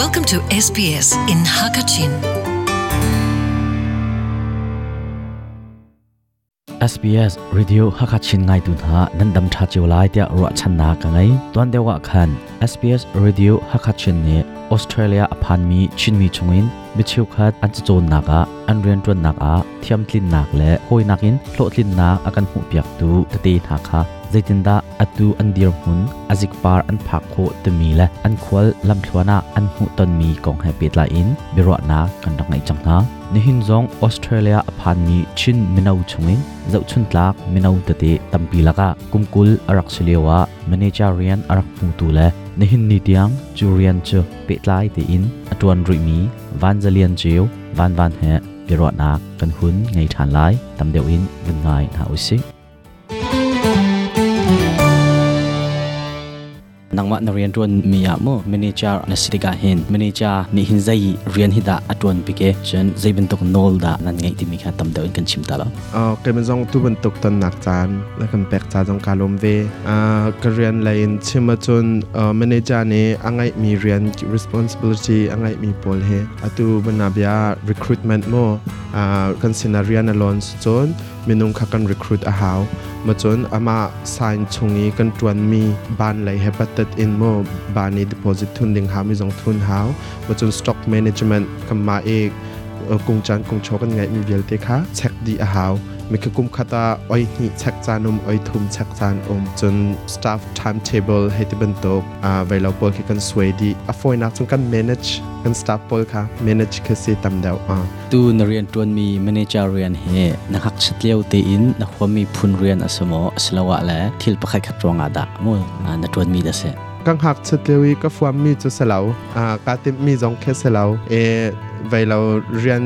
Welcome to SBS in Hakachin. SBS Radio Hakachin ngai tu na nan dam tha chiu lai tia ro chan na ka ngai ton dewa khan SBS Radio Hakachin ne Australia apan mi chin mi chungin mi chiu khat an chu chon naka an rian ton naka thiam tlin nak le hoi nakin hlo tlin na akan hu piak tu ta ti na kha zaitinda atu an dir hun azik par an phak kho te mi le. An khwal lam thwana an hu ton mi kong he pit la in. Biro na kan dang ngai chang na. Ni hin zong Australia aphan mi chin minau chungin. Zau chun tlak minau te te tampi laka. Kumkul arak silewa managerian arak pu tu le. Ni hin ni tiang, jurian chu pet lai te in. Atuan ri mi, van cheu, van van he. Biro na kan hun ngai than lai, tam deuin ngai na usik นังมานเรียนรวนมีอาโมเมนเจอร์นสิริกาหินเมนเจอร์นี่หินใจเรียนฮิดาอัตวนปิกเกฉันใจเป็นตกนอลดานั่นไงที่มีการตำเดินกันชิมตาละอ๋อเกมันจงตุบันตกตันนักจานและกันแปกจานจงการลมเวอ่าก็เรียนไลน์ชิมมาจนเอ่อเมนเจอร์นี่อังไงมีเรียน responsibility อังไงมีบอลเฮอตุบันนาบยา recruitment โมอ่ากันสินาเรียนอลอนส์จนมินุงคักันรีครูตอาหาวมาจนอามาสายชงนี้กันตวนมีบ้านไหลเฮปตัดอินโมบ้านนี้ดิโพซิตทุนดิงหามีจงทุนหาวมาจนสต็อกแมネจเมนต์กันมาเอกกุงจันกุงโชกันไงมีเวลเตค่ะเช็คดีอาหาว มีคือกุมคาตาอ้อยนี่เช็คจานอมอ้อยทุมเช็คจานอมจน staff timetable ให้ที่บรรทกอ่าเวลาปอลคือกันสวยดีอะฟอยนักจงกัน manage กัน staff ปอลค่ะ manage คือสิตำเดาอ่า tu na rian tuan mi manager rian he na hak chat leo te in na khwami phun rian asamo aslawa le thil pakhai khat ronga da mo na tuan mi da se กังหักเฉลียวก็ฟวามมีจุดเสลาอ่ากาติมีจงแค่เสลาเอ เวลาเรียน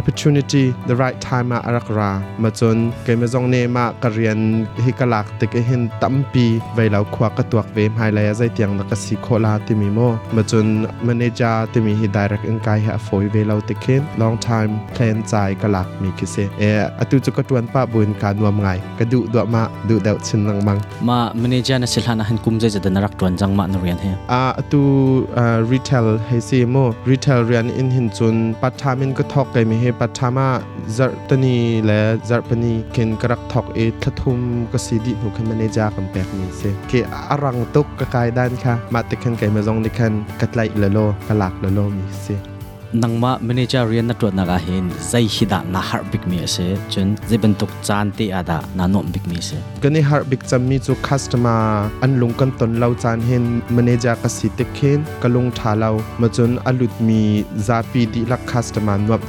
opportunity the right time มาอารักรามาจนเกมจงเนมากเรียนฮิกลักติกเห็นตั้มปีเวลาควักกระตัวเวมไฮไลท์ใจเตียงนักสิโคลาติมีโมมาจน manager ติมีฮิ direct อินกายให้ฟอยเวลาติกเห็น long time plan ใจกลักมีคิเซเออตุจุกตวนป้าบุญการวมไงกระดุดวมาดุเดาชินนังมัง ma manager na silhana han kum jai jada narak tuan jang ma na rian he อ่าตูอ่า retail ให้ซีโม retail เหินจุนปัทามินก็ทอกไกไม่ให้ปัทามาจัรตนีและจัรปนีเคนกรักทอกเอททุมก็สีดิหนูคันมาเนจากันแปกนี้เซเคอารังตุกกะกายด้านค่ะมาติขันไกมาจงดิคันกัดไลละโลกะลักละโลมีเซ nangma manager rian na tuan naga hin zai hida na har big mi ase chun zai ben tok chan te ada na nom big mi se ก็นี่ฮาร์บิกจำมีจูคัสตมาอันลุงกันตนเราจานเห็นมันเนจากสิติเคนกะลุงทาเรามาจนอลุดมีซาปีดีลักคัสตมานวบ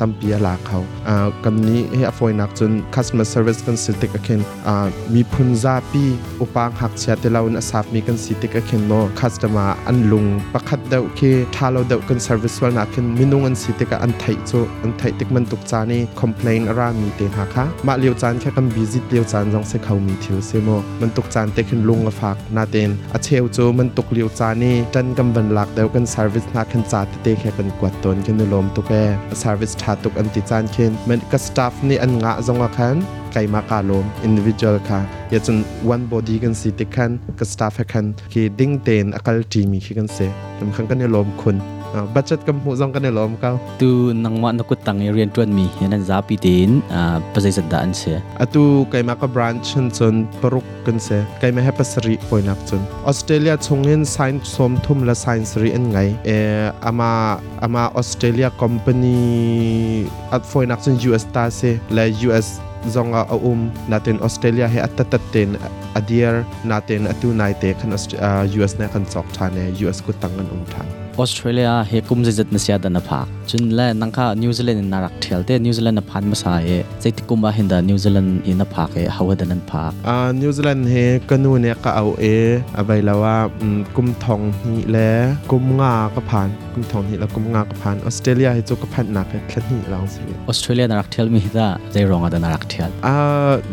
ตาเฮกันดุจำมีเซจนการนวบบิกจาอ่าคัสตมาเออ่ากันเซอร์วิสกันแปกมีหาจงเออันนี้ลุงซีมีฟีดแบ็กกันแปกมีเคอ่าไว้เรากันนินวามตุกเคกันมาจาทาจังตั้มเปียลาเขาอ่ากันนี้เฮอฟอยนักจน customer service กันสิติกเคนอ่ามีพุนซาปีอุปางหักเชียเตเรานะสับมีกันสิติกเคนโม customer อันลุงประคัดเดาเคทาเราเดากัน service วันนักเคนมินุงอันสิติกอันไทยโจอันไทยติกมันตุกจานี่ complain อารามีเตนหาคะมาเลียวจานแค่กัน visit เลียวจานจงเสเขามีเทิวเซโมมันตุกจานเตกเคนลุงอะฝากนาเตนอาเชลโจมันตุกเลียวจานี่จันกำบันหลักเดากัน service นักเคนจาเตแค่กันกวดตนเคนลมตุกแอ service ทาตุกอันติจานเคนมันก็ staff นี่อันงะจงอะคันไก่มากาลม individual ค่ะย่าจน one body กันสิติคันกับ staff ให้คันคือดิ้งเตนอากา ลทีมีคือกันเสลำคันกันในลมคุณบัจจัดกับหูจงกันในลมเก้า tu nangma na ku tang rian tuan mi hian za pi tin a pazai zat da an se อะตูไก่มากา branch ชนจนปรุกกันเสไก่มาให้ปัสริป อยนักจนออสเตรเลียชงเงิน sign สมทุมและ sign สริอันไงเอออามาอามาออสเตรเลีย company อัดฟอยนักจน US ตาเสและ US zonga a um natin Australia he atatatin adir natin atu naite kan Aust- ah, US na kan sok thane US ku tangan um thang australia he kum zai zat na sia da na phak chun la nangkha new zealand na rak thel te new zealand na phan ma sa e zai ti kumba hinda new zealand in na phak e hawa da nan phak อ่านิวซีแลนด์เฮก็นู่นเนี่ยก็เอาเอเอาไปแล้วว่าอืมกุมทองนี่แหละกุมงาก็ผ่านกุมทองนี่แล้วกุมงาก็ผ่านออสเตรเลียให้จุกก็ผ่านหนักแค่นี้ลองสิ australia na rak thel mi da zai ronga da na rak thel อ่า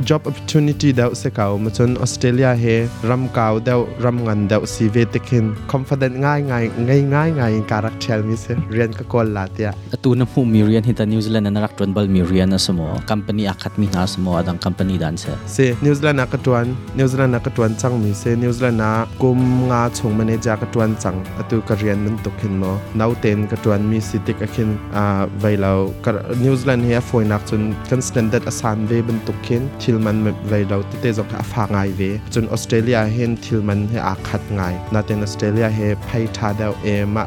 job opportunity เดาเสกเอามาจนออสเตรเลียเฮรำกาวเดารำงันเดาซีเวติคิน confident ง่ายง่ายง่ายง่าย ngay karak chel mi se rian ka kol la tia. Atu na mu mi rian hita New Zealand na rak tuan bal mi rian na samo company akat mi na samo adang company dan se. Se New Zealand ka tuan New Zealand ka tuan chang mi se New Zealand na kum nga chung manager ka tuan chang. Atu ka rian man tuk hin mo. Nau ten ka tuan mi sitik akin a vailau ka New Zealand he foi nak chun kan standard asan ve ban tuk hin thil man me vailau te te jok a fa ngai ve. Chun Australia hen thil man he a khat ngai. Na ten Australia he phai tha dau e ma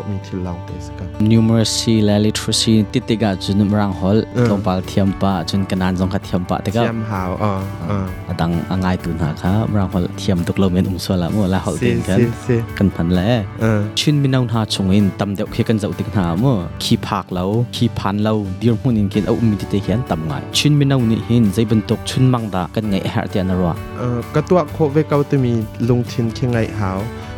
ve si sia chun azwa ma sun sun kum la chan ne kalpi ning a body tha de ko la ma chu ban tuk ken atu retail zong ke part time ten na thok zonga akum la chan ne kalpi ko e na zuam pau pau asi sia chun parent na ngai mi khan an an zau la le na progress ko mi thil long te se uh, you can do everything na tu ko di na kut chunga om e vai la um, positive thinking to hear how ชัดนักไหลรัวเบียกเทียมเต้อ่าปิดังอะจนจนก็รีอุส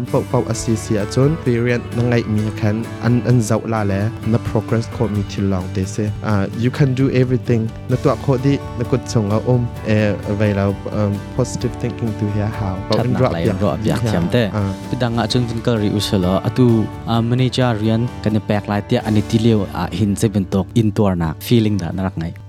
มทุ่มหนักกะกายเสอากุมทุ่มหนักกะกายอเสเอมาคาติคัน manager สิฮิกะดูไกมาชิมจงในคิงกะดูอากันรักแปลกเลียวเห็นอ้อตั้มปี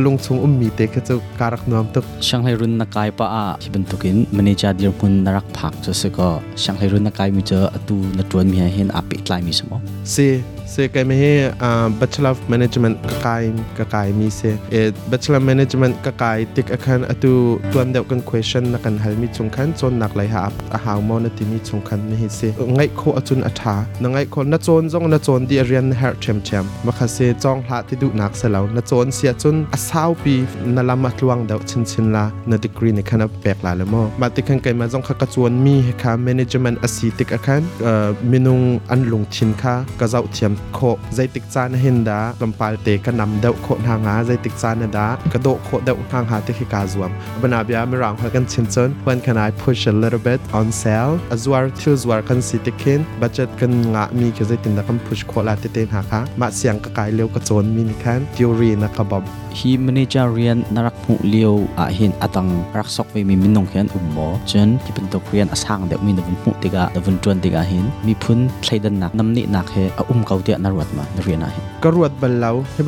kalung chung um mi te ka chu karak nuam tuk ช่างให้รุนนักกายปะอะที่บรรทุกินมันนี่จะเดียวคุณนรักผักจะสก็ช่างให้รุนนักกายมีเจออะตูนัดวนมีให้เห็นอาปิดลายมีสมอง se se kai me he uh, bachelor of management ka kai ka kai mi se e bachelor management ka kai tik akhan atu tuan deu kan question na kan hal mi chung khan chon nak lai ha a haw mo na ti mi chung khan me he se ngai kho achun atha na ngai kho na chon jong na chon di rian her chem chem ma kha se chong hla ti du nak se law na chon sia chun a saw pi na lama tluang deu chin chin la na degree ni khana pek la le mo ma ti khan kai ma jong kha ka chuan mi he kha management asi tik akhan uh, minung an lung thin kha ka zau thiam โคใจติกจานเห็นดาลำปาเตกนำเดาโคทางหาใจติกจานดากระโดโคเดาทางหาเตคิกาซวมบนาบยาไม่รังหักันชินจนวันแ can I push a little bit on sale อจวารทิวจวารกันสิติคินบัจจัดกันงะมีคือใจตินดากัน push โคลาเตเตนหาคะมาเสียงกะกายเร็วกระโจนมีนิคันทิวรีนะครับบอมฮีมเนจาเรียนนรักผู้เลี้ยวอาหินอตังรักซอกไปมีมินงเขียนอุมโมจนที่เป็นตัวเรียนอสางเดามีนวันผู้ติกาวันจวนติกาหินมีพุนใช้ดันนักนำนิหนักเฮอุ้มเขาเดียนรวดมาเรียนอะเห็นก็รวดบันเลาให้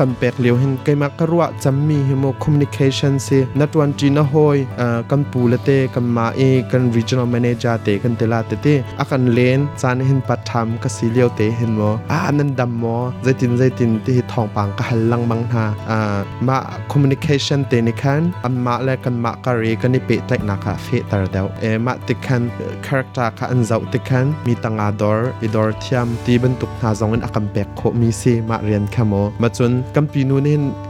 กันเป็กเลียวเห็นไกมากรัวจำมีเฮิโมคอมมิวนิเคชันสินัดวันจีนหอยอ่ากันปูเละเตกันมาเอกัน regional manager เตกันเตลาเตเตอากันเลนจานเห็นปัดทำกสีเลียวเตเห็นมออ่านันดำมอใจตินใจตินที่ทองปังก็หันลังบังหาอ่ามาคอมมิวนิเคชันเตนิคันอันมาและกันมากรีกันนี่เปะแตกนักะเฟตาร์เดวเอมาติคันคาแรคเตอร์ค่ะอันเจ้าติคันมีตังอาดอร์อีดอร์ทียมตีบรรทุกหาจงอันอากันเป็กโคมีซีมาเรียนขโมอมาจนกไหลขึ้น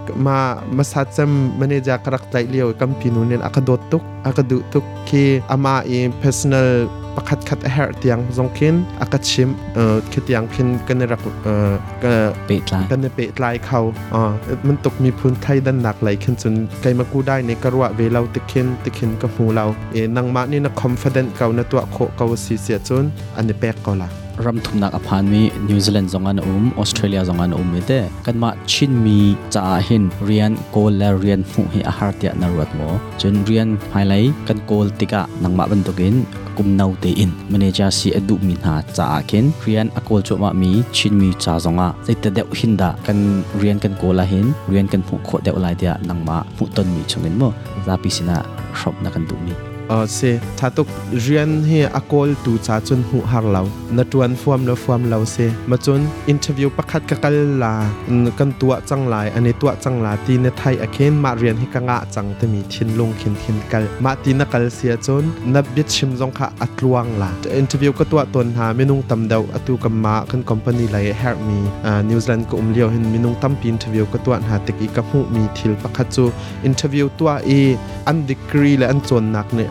จนไกลมากูได้ในกระวะเวลาติคินติคินกับหูเราเอ็นังมานี่นะ confident เก่าในตัวโคเก่าสีเสียจนอันนี้แปลกก็ละรำทุมนักอพานมีนิวซีแลนด์จงอันอุมออสเตรเลียจงอันอุมมีเดกันมาชินมีจ่าหินเรียนโกลและเรียนหู hi อาหารเตียนรวดโมจนเรียนไฮไลท์กันโกลติกะนังมาบันตุกินกุมนาวเตอินมเนจาซีอดุมินหาจ่าเข็น เรียนอโกลจมามีชินมีจ่าตุกเรียนให้อากเรียนเฮอากอลตูจาจนหูหักเรานตวนฟวมแล้วฟวมเราเซมาจนอินเทอร์วิวประคัดกะกัลลากันตัวจังหลายอันนี้ตัวจังหลายตีในไทยอเคนมาเรียนให้กังะจังแต่มีทินลงเข็นเข็นกัลมาตีนักกัลเสียจนนับบิดชิมจงค่ะอัดลวงละอินเทอร์วิวก็ตัวตนหาเมนุ่งตำเดาอตูกัมมาคันคอมพานีไหลแฮร์มีอ่านิวซีแลนด์ก็อุ้มเลี้ยวเห็นเมนุ่งตั้มปีอินเทอร์วิวก็ตัวหาตึกอีกับหูมีทิลประคัดจูอินเทอร์วิวตัวเออันดีกรีและอันจนนักเนี่ย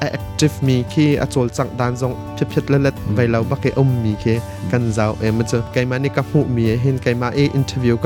กมีที่ใจติงันเตลา nervous รัลชาอารัลเชียปะมีกันเตลาเตเตมันตกลำปาลเตเอ่อกันนี้ที่อาจวาร์ตูกันเสมีพุนซาปีอาชอนมีกันสิติกอาเคนรัลเชียตกให้กันดูเรา confident บักมีเอาก็ interview กันตัวเลี้ยวเตเข้ม active มีที่อาจวลจังดานจงเพียบๆเล็ดๆไว้เราบักเกอมมีเคกันเจ้าเอ็มันจะไกมานี่กับหูมีเห็นไกมาเอ interview ก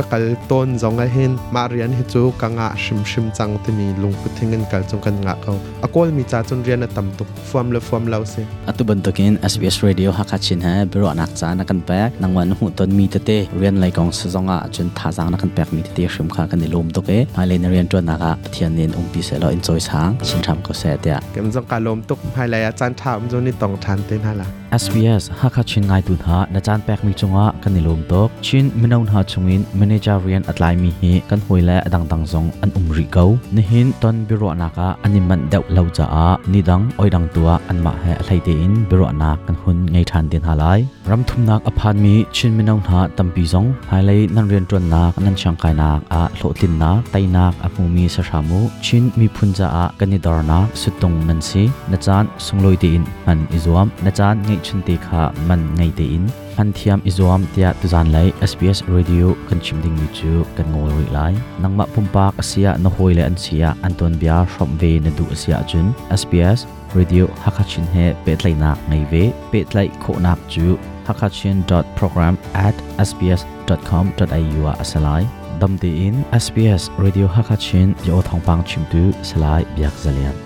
็ลมตุกภายหลายอาจารย์ถามจนนี่ต้องทันเต็นฮะล่ะ SBS ฮักชินไงตุนฮะนาจารย์แปกมีจงอะกันในลมตกชินมินเอาหาชงอิน managerian อัตไลมีเฮกันหวยและดังตังซงอันอุมริเกาในหินตอนบิโรนักะอันนี้มันเดาเล่าจ้านี่ดังอ้อยดังตัวอันมาให้อะไรเดินบิโรนักกันหุ่นไงทันเต็นฮะไลรำทุนนักอภานมีชินมินเอาหาตัมปีซงภายหลายนั่นเรียนจนนักนั่นช่างกายนักอะโลตินนักไตนักอะมูมีสชามุชินมีพุนจ้ากันในดอร์นักสุดตรงมันสิ na chan sungloi te in man izuam. Na chan ngai chun te kha man ngai te in. Han thiam izuam tia tuzan lai. SBS radio kan chimding mi chu kan ngol ri lai. Nangma pumpak asia na hoile an sia. Anton bia from ve na du asia chun. SBS radio hakachin he petlai nak ngai ve. Petlai kho nak chu hakachin.program at sbs.com.au a asalai damte in SBS radio hakachin yo thongpang chimtu salai biak zalian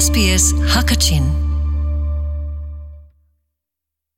SBS Hakachin